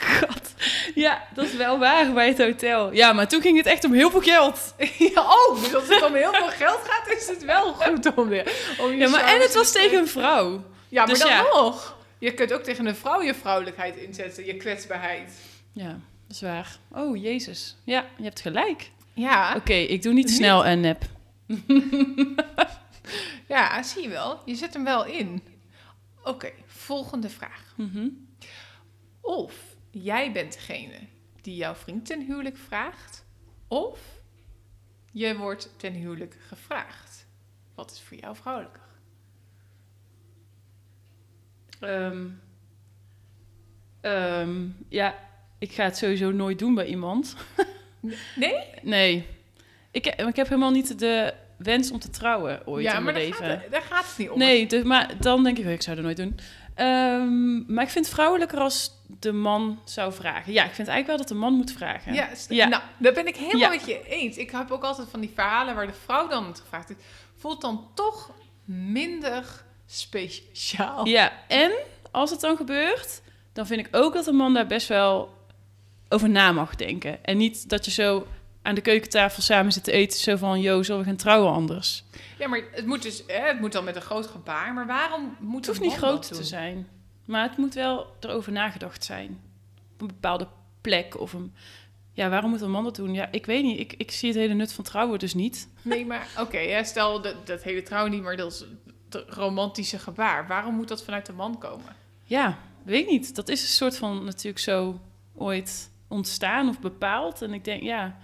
God. Ja, dat is wel waar bij het hotel. Ja, maar toen ging het echt om heel veel geld. ja, oh, dus als het om heel veel geld gaat, is het wel goed om, de, om je Ja, maar en het was te- tegen een vrouw. Ja, maar Dus dan ja. nog. Je kunt ook tegen een vrouw je vrouwelijkheid inzetten, je kwetsbaarheid. Ja, dat is waar. Oh, jezus. Ja, je hebt gelijk. Ja, Oké, ik doe niet Niet? snel en nep. ja, zie je wel. Je zet hem wel in. Oké, volgende vraag. Mhm. Of jij bent degene die jouw vriend ten huwelijk vraagt, of je wordt ten huwelijk gevraagd. Wat is voor jou vrouwelijker? Ehm, ehm, ja, ik ga het sowieso nooit doen bij iemand. Nee? Nee. Ik, ik heb helemaal niet de wens om te trouwen ooit ja, in mijn leven. gaat, daar gaat het niet om. Nee, dus, maar dan denk ik, oh, ik zou het nooit doen. Ehm, maar ik vind het vrouwelijker als de man zou vragen. Ja, ik vind eigenlijk wel dat de man moet vragen. Ja, nou, daar ben ik helemaal Ja. met je eens. Ik heb ook altijd van die verhalen waar de vrouw dan het gevraagd heeft. Voelt dan toch minder speciaal. Ja, en als het dan gebeurt, dan vind ik ook dat een man daar best wel over na mag denken. En niet dat je zo aan de keukentafel samen zit te eten, zo van, yo, zullen we gaan trouwen anders? Ja, maar het moet dus, hè, het moet dan met een groot gebaar. Maar waarom moet Het hoeft niet groot te zijn, maar het moet wel erover nagedacht zijn. Op een bepaalde plek of een... Ja, waarom moet een man dat doen? Ja, ik weet niet. Ik, ik zie het hele nut van trouwen dus niet. Nee, maar oké, ja, stel dat, dat hele trouw niet, maar dat is het romantische gebaar. Waarom moet dat vanuit de man komen? Ja, weet niet. Dat is een soort van natuurlijk zo ooit ontstaan of bepaald. En ik denk, ja,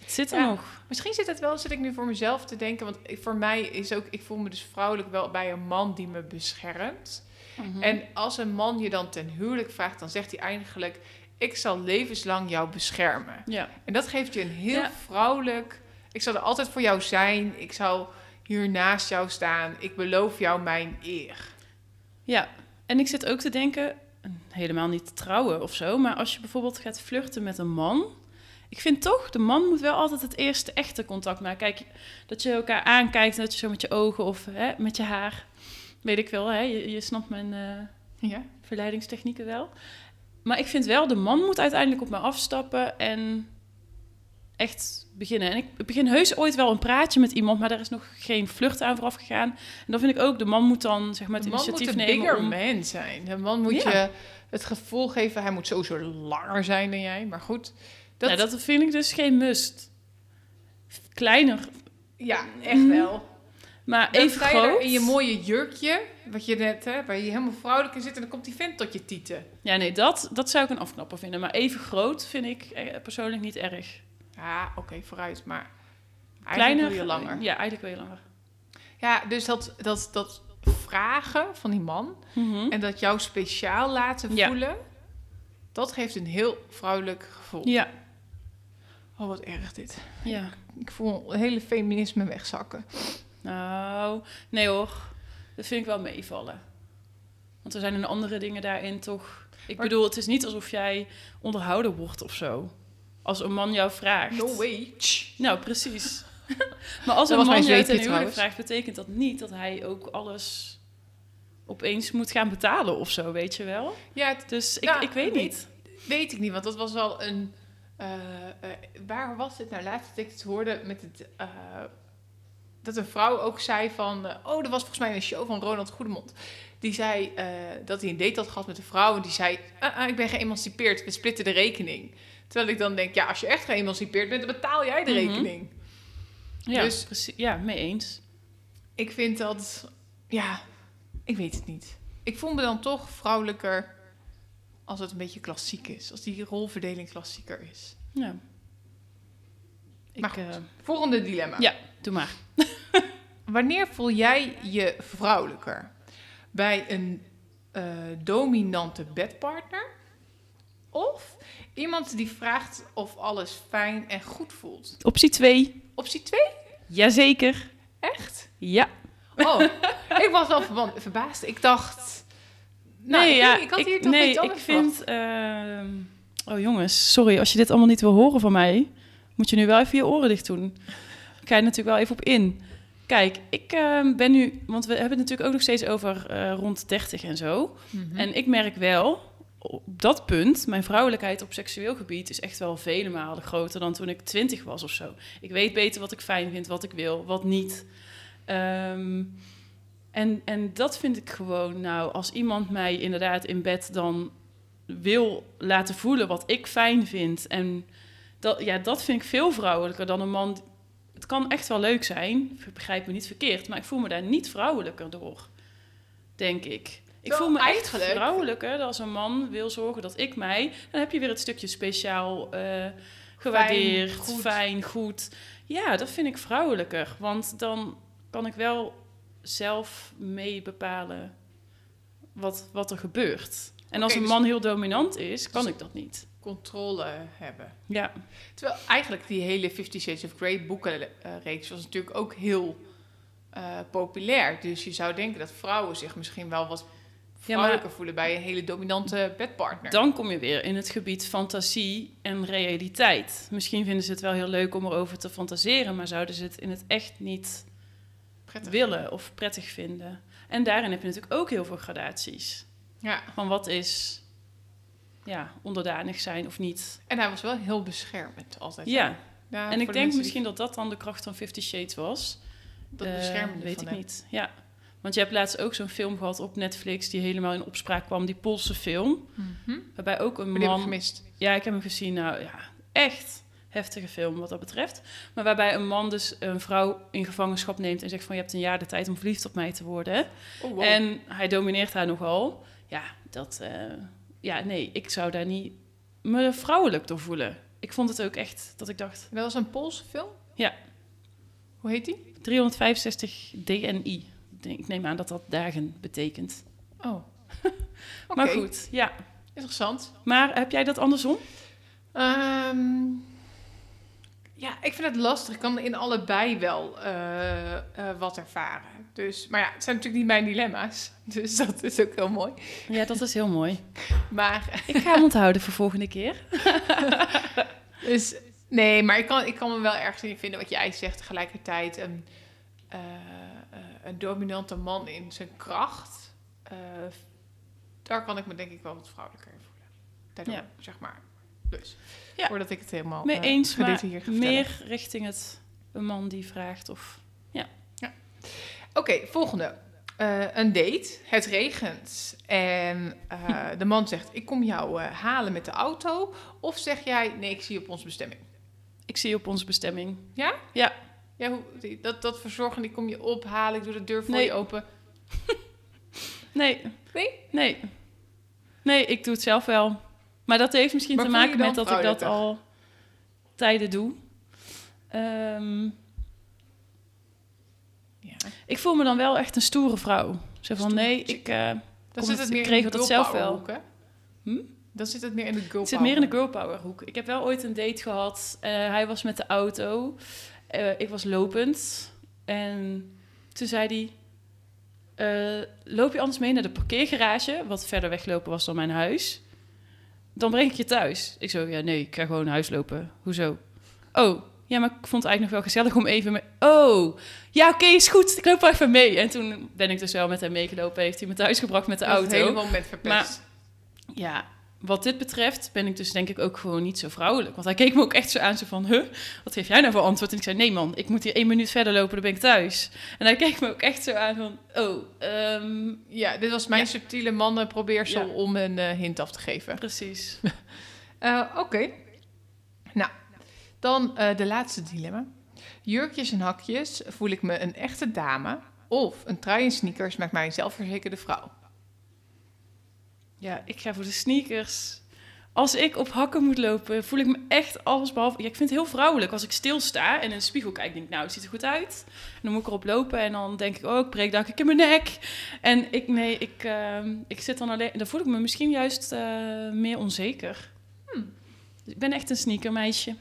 dat zit er Ja. nog. Misschien zit het wel, zit ik nu voor mezelf te denken. Want ik- voor mij is ook, ik voel me dus vrouwelijk wel bij een man die me beschermt. Mhm. En als een man je dan ten huwelijk vraagt, dan zegt hij eigenlijk: Ik zal levenslang jou beschermen. Ja, En dat geeft je een heel Ja. vrouwelijk. Ik zal er altijd voor jou zijn. Ik zal hier naast jou staan. Ik beloof jou mijn eer. ja. En ik zit ook te denken, helemaal niet te trouwen of zo, maar als je bijvoorbeeld gaat flirten met een man, ik vind toch, de man moet wel altijd het eerste echte contact maken. Kijk, dat je elkaar aankijkt dat je zo met je ogen of hè, met je haar, weet ik wel, hè, je, je snapt mijn eh, Ja. verleidingstechnieken wel. Maar ik vind wel, de man moet uiteindelijk op me afstappen en echt beginnen. En ik begin heus ooit wel een praatje met iemand, maar daar is nog geen vlucht aan vooraf gegaan. En dan vind ik ook, de man moet dan zeg maar De het man moet initiatief een nemen bigger om... man zijn. De man moet Ja. je het gevoel geven. Hij moet sowieso langer zijn dan jij. Maar goed. Dat, Dat... dat vind ik dus geen must. Kleiner, ja, echt wel. maar Dan even je groot. in je mooie jurkje, wat je net, hè, waar je helemaal vrouwelijk in zit, en dan komt die vent tot je tieten. Ja, nee, dat, dat zou ik een afknapper vinden. Maar even groot vind ik eh, persoonlijk niet erg. Ja, oké, vooruit, maar eigenlijk Kleiner, wil je langer. Ja, eigenlijk wil je langer. Ja, dus dat, dat, dat vragen van die man Mhm. en dat jou speciaal laten Ja. voelen, dat geeft een heel vrouwelijk gevoel. Ja. Oh, wat erg dit. Ja. Ik voel het hele feminisme wegzakken. Nou, nee hoor. Dat vind ik wel meevallen. Want er zijn een andere dingen daarin toch... Ik Maar- bedoel, het is niet alsof jij onderhouden wordt of zo. Als een man jou vraagt. No way. Nou, precies. maar als Dat een man jou ten huwelijk vraagt, betekent dat niet dat hij ook alles opeens moet gaan betalen of zo, weet je wel? Ja, het Dus ik, Nou, ik weet weet- niet. weet ik niet, want dat was wel een... eh, eh, waar was dit nou laatst dat ik het hoorde met het... eh, dat een vrouw ook zei van... oh, er was volgens mij een show van Ronald Goedemond. Die zei dat hij een date had gehad met een vrouw. En die zei, ah, ah, ik ben geëmancipeerd, we splitten de rekening. Terwijl ik dan denk, ja, als je echt geëmancipeerd bent... dan betaal jij de Mhm. rekening. Ja, Dus- precies. Ja, mee eens. Ik vind dat... Ja, ik weet het niet. Ik voel me dan toch vrouwelijker... als het een beetje klassiek is. Als die rolverdeling klassieker is. Ja. Ik, Maar goed. eh, Volgende dilemma. Ja. doe maar. Wanneer voel jij je vrouwelijker? Bij een eh, dominante bedpartner? Of iemand die vraagt of alles fijn en goed voelt? Optie 2. Optie 2? Jazeker. Echt? Ja. Oh, ik was wel verbaasd. Ik dacht... Nou, ik, niet, ik had hier toch nee, iets ik anders vind... ehm, oh jongens, sorry. Als je dit allemaal niet wil horen van mij... moet je nu wel even je oren dicht doen. Ik ga natuurlijk wel even op in. Kijk, ik ehm, ben nu... Want we hebben het natuurlijk ook nog steeds over eh, rond 30 en zo. Mhm. En ik merk wel... Op dat punt, mijn vrouwelijkheid op seksueel gebied is echt wel vele malen groter dan toen ik twintig was of zo. Ik weet beter wat ik fijn vind, wat ik wil, wat niet. Ehm, en, en dat vind ik gewoon, nou, als iemand mij inderdaad in bed dan wil laten voelen wat ik fijn vind. En dat, ja, dat vind ik veel vrouwelijker dan een man. Het kan echt wel leuk zijn, begrijp me niet verkeerd, maar ik voel me daar niet vrouwelijker door, denk ik. Ik voel me echt vrouwelijker als een man wil zorgen dat ik mij... Dan heb je weer het stukje speciaal eh, gewaardeerd, goed. fijn, goed. Ja, dat vind ik vrouwelijker. Want dan kan ik wel zelf mee bepalen wat, wat er gebeurt. En als een dus- man heel dominant is, kan Dus- ik dat niet. Controle hebben. Ja, Terwijl eigenlijk die hele Fifty Shades of Grey boekenreeks was natuurlijk ook heel eh, populair. Dus je zou denken dat vrouwen zich misschien wel wat maar- vrouwelijker voelen bij een hele dominante bedpartner. dan kom je weer in het gebied fantasie en realiteit. Misschien vinden ze het wel heel leuk om erover te fantaseren, maar zouden ze het in het echt niet Prettig. willen of prettig vinden. En daarin heb je natuurlijk ook heel veel gradaties. Ja. Van wat is ja, onderdanig zijn of niet. En hij was wel heel beschermend altijd. Ja, Ja, en ik de denk misschien dat dat dan de kracht van Fifty Shades was. dat Eh, beschermende weet van ik hem. niet. Ja. Want je hebt laatst ook zo'n film gehad op Netflix die helemaal in opspraak kwam, die Poolse film. Mhm. Waarbij ook een heb man. gemist. Ja, ik heb hem gezien. Nou ja, echt heftige film wat dat betreft. Maar waarbij een man dus een vrouw in gevangenschap neemt en zegt van je hebt een jaar de tijd om verliefd op mij te worden. Oh, wow. En hij domineert haar nogal. Ja, dat. eh, ja, nee, ik zou daar niet me vrouwelijk door voelen. Ik vond het ook echt dat ik dacht Dat was een Poolse film? Ja. Hoe heet die? 365 DNI. Ik neem aan dat dat dagen betekent. Oh. Oké, Maar goed, ja. interessant. Maar heb jij dat andersom? Ehm, ja, ik vind het lastig. Ik kan in allebei wel eh, eh, wat ervaren. Dus, maar ja, het zijn natuurlijk niet mijn dilemma's. Dus dat is ook heel mooi. Ja, dat is heel mooi. Maar, Ik ga hem onthouden voor volgende keer. dus, nee, maar ik kan, ik kan me wel ergens in vinden wat jij zegt. Tegelijkertijd een, eh, eh, een dominante man in zijn kracht. eh, daar kan ik me denk ik wel wat vrouwelijker in voelen. Daardoor, Ja. zeg maar. Dus, Ja. voordat ik het helemaal Mee eh, eens, maar vertellen. meer richting het een man die vraagt of... Oké, volgende. Eh, een date. Het regent. En eh, de man zegt: Ik kom jou halen met de auto. Of zeg jij: Nee, ik zie je op onze bestemming. Ik zie je op onze bestemming. Ja? Ja. Ja, hoe, dat, dat verzorgen, die kom je ophalen. Ik doe de deur voor Nee. je open. Nee. Nee? Nee. Nee, ik doe het zelf wel. Maar dat heeft misschien Maar te maken met dat ik dat al tijden doe. Ehm, Ja. ik voel me dan wel echt een stoere vrouw. Zo van, nee, ik... eh, Dan zit het- meer ik in regel de dat zelf girl wel. power hoek, hè? Hm? Dan zit het meer in de girl Het zit meer in de girl power hoek. Ik heb wel ooit een date gehad. Eh, hij was met de auto. Eh, ik was lopend. En toen zei hij... loop je anders mee naar de parkeergarage? Wat verder weglopen was dan mijn huis. Dan breng ik je thuis. Ik zo, ja nee, ik ga gewoon naar huis lopen. Hoezo? Oh, ja, maar ik vond het eigenlijk nog wel gezellig om even... Mee... Oh, ja oké, is goed. Ik loop wel even mee. En toen ben ik dus wel met hem meegelopen. Heeft hij me thuis gebracht met de Dat auto. Het hele moment verpest. Ja, wat dit betreft ben ik dus denk ik ook gewoon niet zo vrouwelijk. Want hij keek me ook echt zo aan, zo van, huh, wat geef jij nou voor antwoord? En ik zei, nee man, ik moet hier één minuut verder lopen, dan ben ik thuis. En hij keek me ook echt zo aan van, oh, ehm, Ja, dit was mijn Ja. subtiele mannen probeersel Ja. om een eh, hint af te geven. precies. Eh, Oké. Nou, dan eh, de laatste dilemma. Jurkjes en hakjes voel ik me een echte dame. Of een trui en sneakers maakt mij een zelfverzekerde vrouw. Ja, ik ga voor de sneakers. Als ik op hakken moet lopen, voel ik me echt alles behalve... Ja, ik vind het heel vrouwelijk. Als ik stilsta en in de spiegel kijk, denk ik, nou, het ziet er goed uit. En dan moet ik erop lopen en dan denk ik, oh, ik breek daar in mijn nek. En ik, nee, ik, ehm, ik zit dan alleen... Dan voel ik me misschien juist eh, meer onzeker. Hm. Dus ik ben echt een sneakermeisje.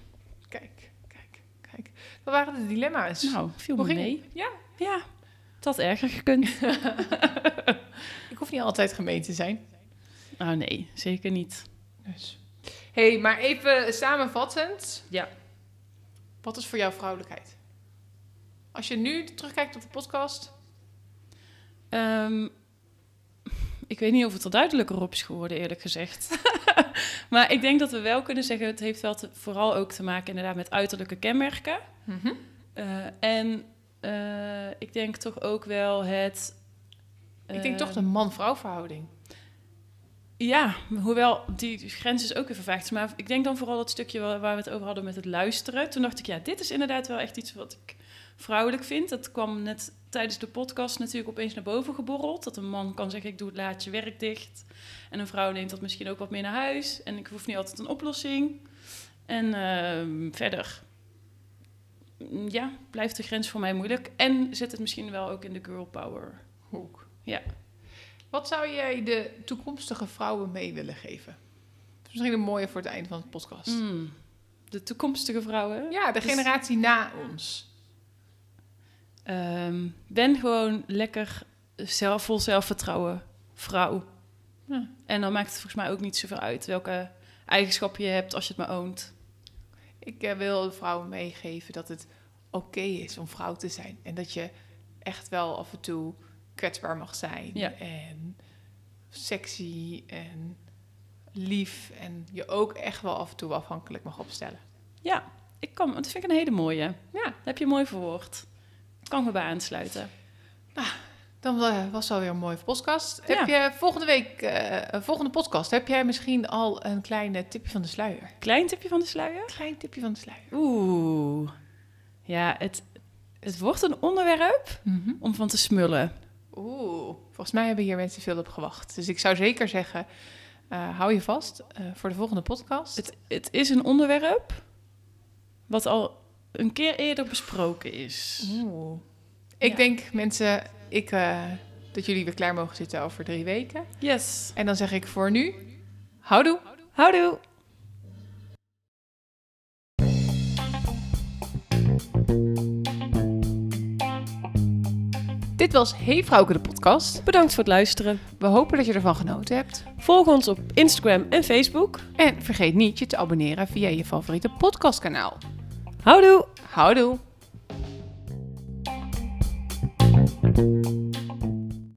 Kijk, kijk, kijk. Wat waren de dilemma's? Nou, viel me mee. Ja, Ja, het had erger gekund. ik hoef niet altijd gemeen te zijn. Oh nee, zeker niet. Dus. hey, maar even samenvattend. Ja. Wat is voor jou vrouwelijkheid? Als je nu terugkijkt op de podcast. Ehm, ik weet niet of het er duidelijker op is geworden, eerlijk gezegd. maar ik denk dat we wel kunnen zeggen, het heeft wel te- vooral ook te maken inderdaad met uiterlijke kenmerken. Mhm. Eh, en eh, ik denk toch ook wel het... Ik denk toch eh, de man-vrouw verhouding. Ja, hoewel die grens is ook even vaag. Maar ik denk dan vooral dat stukje waar we het over hadden met het luisteren. Toen dacht ik, ja, dit is inderdaad wel echt iets wat ik vrouwelijk vind. Dat kwam net tijdens de podcast natuurlijk opeens naar boven geborreld. Dat een man kan zeggen, ik doe het laatje werk dicht. En een vrouw neemt dat misschien ook wat meer naar huis. En ik hoef niet altijd een oplossing. En ehm, verder, ja, blijft de grens voor mij moeilijk. En zit het misschien wel ook in de girl power. Hoek. Ja. Wat zou jij de toekomstige vrouwen mee willen geven? Misschien een mooie voor het einde van de podcast. Mm, de toekomstige vrouwen. Ja, de Dus- generatie na ons. Ehm, ben gewoon lekker zelf, vol zelfvertrouwen vrouw. Ja. En dan maakt het volgens mij ook niet zoveel uit welke eigenschappen je hebt als je het maar oont. Ik eh, wil vrouwen meegeven dat het oké is om vrouw te zijn. En dat je echt wel af en toe kwetsbaar mag zijn. Ja. En sexy en lief. En je ook echt wel af en toe afhankelijk mag opstellen. Ja, ik kan, dat vind ik een hele mooie. Ja. Dat heb je mooi verwoord. Kan me bij aansluiten. Dan eh, was het alweer een mooie podcast. Ja. Heb je volgende week, eh, volgende podcast, heb jij misschien al een klein tipje van de sluier? Klein tipje van de sluier. Klein tipje van de sluier. Oeh. Ja, het, het wordt een onderwerp om van te smullen. Oeh, volgens mij hebben hier mensen veel op gewacht. Dus ik zou zeker zeggen, eh, hou je vast eh, voor de volgende podcast. Het, het is een onderwerp wat al een keer eerder besproken is. Oeh. Ik Ja. denk mensen, ik, eh, dat jullie weer klaar mogen zitten over drie weken. Yes. En dan zeg ik voor nu, houdoe. Houdoe. Dit was Hey Vrouwke de podcast. Bedankt voor het luisteren. We hopen dat je ervan genoten hebt. Volg ons op Instagram en Facebook. En vergeet niet je te abonneren via je favoriete podcastkanaal. Houdoe! Houdoe.